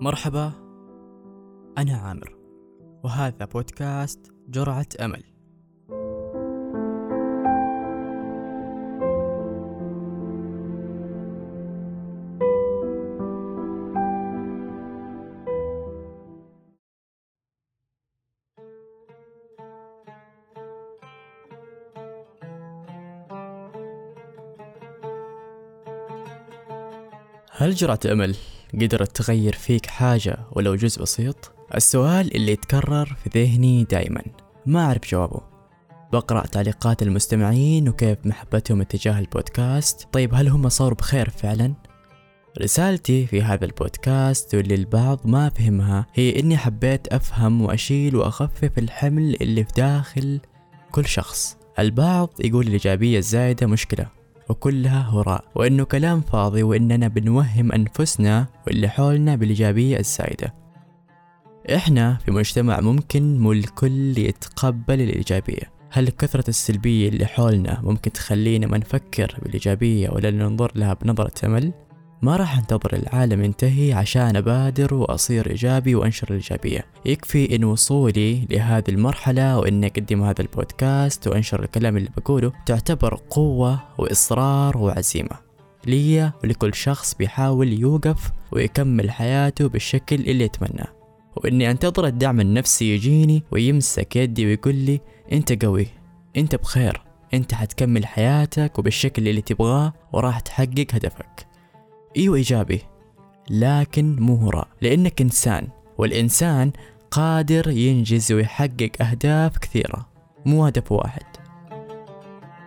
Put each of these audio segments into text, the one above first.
مرحبا أنا عامر وهذا بودكاست جرعة أمل. هل جرعة أمل قدرت تغير فيك حاجة ولو جزء بسيط؟ السؤال اللي يتكرر في ذهني دايما. ما أعرف جوابه. بقرأ تعليقات المستمعين وكيف محبتهم اتجاه البودكاست. طيب هل هم صاروا بخير فعلا؟ رسالتي في هذا البودكاست واللي البعض ما فهمها هي إني حبيت أفهم وأشيل وأخفف الحمل اللي في داخل كل شخص. البعض يقول الإيجابية الزايدة مشكلة. وكلها هراء. وإنه كلام فاضي وإننا بنوهم أنفسنا واللي حولنا بالإيجابية الزايدة إحنا في مجتمع ممكن مو الكل يتقبل الإيجابية. هل كثرة السلبية اللي حولنا ممكن تخلينا ما نفكر بالإيجابية ولا ننظر لها بنظرة أمل؟ ما راح انتظر العالم ينتهي عشان أبادر وأصير إيجابي وأنشر الإيجابية. يكفي إن وصولي لهذه المرحلة وإني أقدم هذا البودكاست وأنشر الكلام اللي بقوله تعتبر قوة وإصرار وعزيمة. لي ولكل شخص بيحاول يوقف ويكمل حياته بالشكل اللي يتمناه. وإني أنتظر الدعم النفسي يجيني ويمسك يدي ويقول لي أنت قوي أنت بخير أنت حتكمل حياتك وبالشكل اللي تبغاه وراح تحقق هدفك. إيوه إيجابي لكن مو هراء لأنك إنسان والإنسان قادر ينجز ويحقق أهداف كثيرة مو هدف واحد.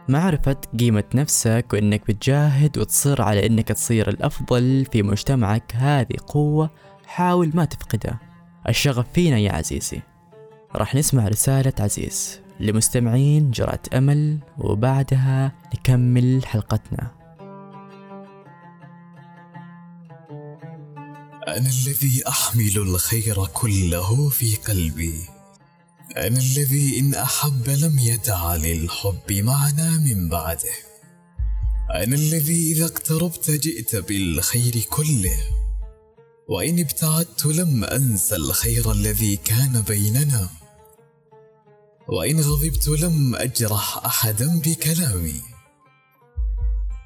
معرفة قيمة نفسك وإنك بتجاهد وتصر على إنك تصير الأفضل في مجتمعك هذه قوة حاول ما تفقدها. الشغف فينا يا عزيزي. راح نسمع رسالة عزيز لمستمعين جرعة أمل وبعدها نكمل حلقتنا. أنا الذي أحمل الخير كله في قلبي. أنا الذي إن أحب لم يدع للحب معنى من بعده. أنا الذي إذا اقتربت جئت بالخير كله. وإن ابتعدت لم أنسى الخير الذي كان بيننا. وإن غضبت لم أجرح أحدا بكلامي.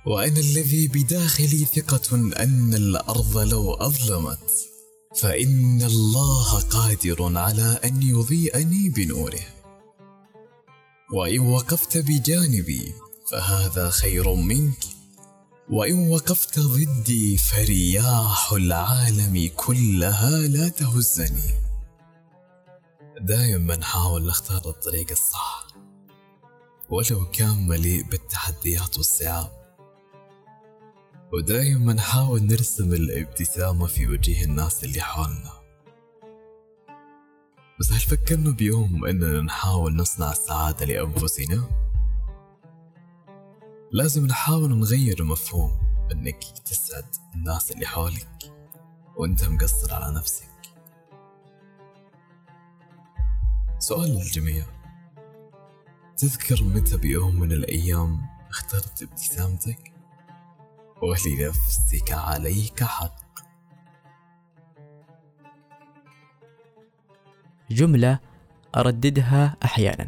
وأنا الذي بداخلي ثقة أن الأرض لو أظلمت فإن الله قادر على أن يضيئني بنوره. وإن وقفت بجانبي فهذا خير منك. وإن وقفت ضدي فرياح العالم كلها لا تهزني. دائما نحاول نختار الطريق الصح. ولو كان مليء بالتحديات والصعاب. ودايما نحاول نرسم الابتسامة في وجه الناس اللي حولنا بس هل فكرنا بيوم إننا نحاول نصنع السعادة لأنفسنا؟ لازم نحاول نغير المفهوم إنك تسعد الناس اللي حولك وأنت مقصر على نفسك سؤال للجميع تذكر متى بيوم من الأيام اخترت ابتسامتك؟ ولنفسك عليك حق. جملة أرددها أحيانا.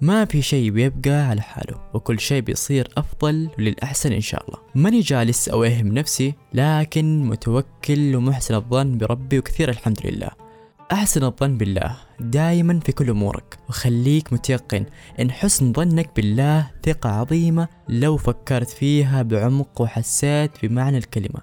ما في شيء بيبقى على حاله وكل شيء بيصير أفضل للأحسن إن شاء الله. ماني جالس أوهم نفسي لكن متوكل ومحسن الظن بربي وكثير الحمد لله. أحسن الظن بالله دائما في كل أمورك وخليك متيقن إن حسن ظنك بالله ثقة عظيمة لو فكرت فيها بعمق وحسيت بمعنى الكلمة.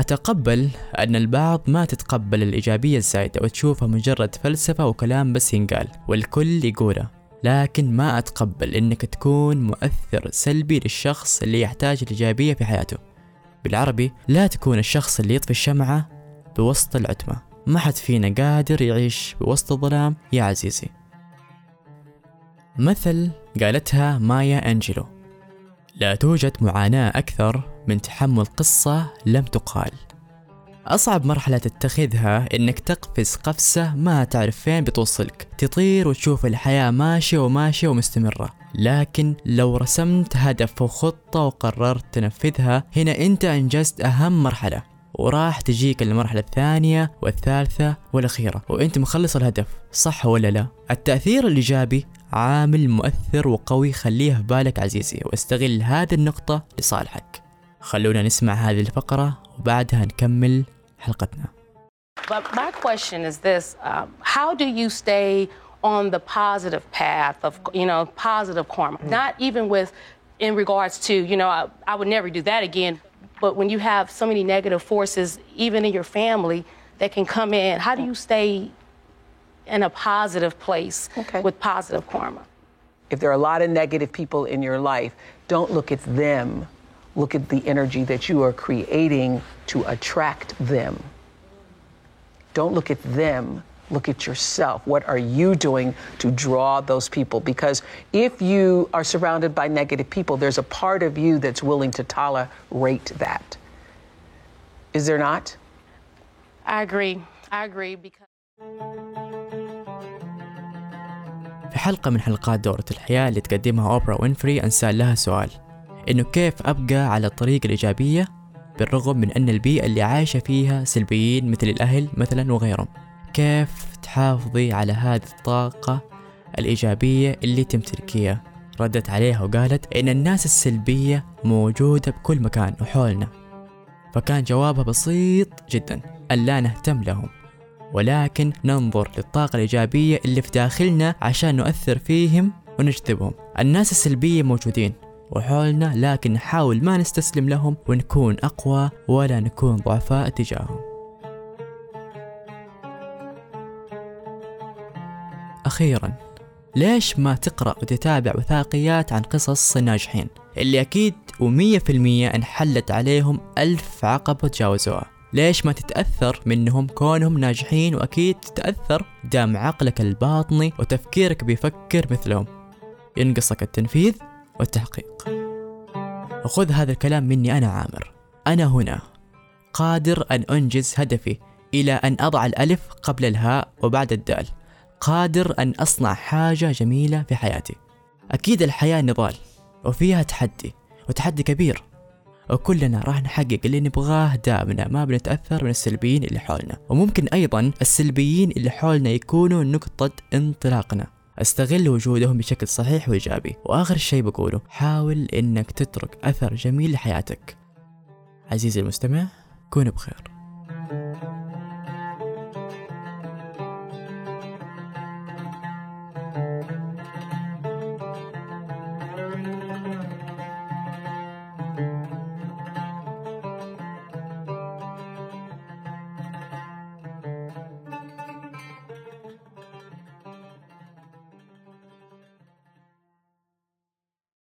أتقبل أن البعض ما تتقبل الإيجابية الزايدة وتشوفها مجرد فلسفة وكلام بس ينقال والكل يقوله. لكن ما أتقبل إنك تكون مؤثر سلبي للشخص اللي يحتاج الإيجابية في حياته. بالعربي لا تكون الشخص اللي يطفي الشمعة بوسط العتمة. ما حد فينا قادر يعيش بوسط الظلام يا عزيزي. مثل قالتها مايا أنجلو لا توجد معاناة أكثر من تحمل قصة لم تقال. أصعب مرحلة تتخذها إنك تقفز قفزة ما تعرف فين بتوصلك. تطير وتشوف الحياة ماشية وماشية ومستمرة. لكن لو رسمت هدف وخطة وقررت تنفذها هنا أنت أنجزت أهم مرحلة. وراح تجيك المرحلة الثانية والثالثة والأخيرة وأنت مخلص الهدف صح ولا لا؟ التأثير الإيجابي عامل مؤثر وقوي خليه في بالك عزيزي واستغل هذه النقطة لصالحك خلونا نسمع هذه الفقرة وبعدها نكمل حلقتنا But my question is this um, How do you stay on the positive path of, you know, positive karma? Mm. Not even with, in regards to, you know, I, I would never do that again. But when you have so many negative forces, even in your family, that can come in, how do you stay in a positive place okay. with positive karma? If there are a lot of negative people in your life, don't look at them. Look at the energy that you are creating to attract them. Don't look at them. Look at yourself. What are you doing to draw those people? Because if you are surrounded by negative people, there's a part of you that's willing to tolerate that. Is there not? I agree. I agree because. في حلقة من حلقات دورة الحياة اللي تقدمها أوبرا وينفري أنسال لها سؤال إنه كيف أبقى على الطريق الإيجابية بالرغم من أن البيئة اللي عايشة فيها سلبيين مثل الأهل مثلا وغيرهم كيف تحافظي على هذه الطاقة الإيجابية اللي تمتلكيها ردت عليها وقالت إن الناس السلبية موجودة بكل مكان وحولنا. فكان جوابها بسيط جدا أن لا نهتم لهم. ولكن ننظر للطاقة الإيجابية اللي في داخلنا عشان نؤثر فيهم ونجذبهم. الناس السلبية موجودين وحولنا لكن نحاول ما نستسلم لهم ونكون أقوى ولا نكون ضعفاء تجاههم. أخيرا ليش ما تقرأ وتتابع وثائقيات عن قصص الناجحين؟ اللي أكيد ومية في المية انحلت عليهم ألف عقبة تجاوزوها ليش ما تتأثر منهم كونهم ناجحين؟ وأكيد تتأثر دام عقلك الباطني وتفكيرك بيفكر مثلهم. ينقصك التنفيذ والتحقيق. وخذ هذا الكلام مني أنا عامر. أنا هنا. قادر أن أنجز هدفي إلى أن أضع الألف قبل الهاء وبعد الدال. قادر أن أصنع حاجة جميلة في حياتي. أكيد الحياة نضال وفيها تحدي وتحدي كبير. وكلنا راح نحقق اللي نبغاه دائما ما بنتأثر من السلبيين اللي حولنا. وممكن أيضا السلبيين اللي حولنا يكونوا نقطة انطلاقنا. أستغل وجودهم بشكل صحيح وإيجابي. وآخر شيء بقوله حاول إنك تترك أثر جميل لحياتك. عزيزي المستمع كون بخير.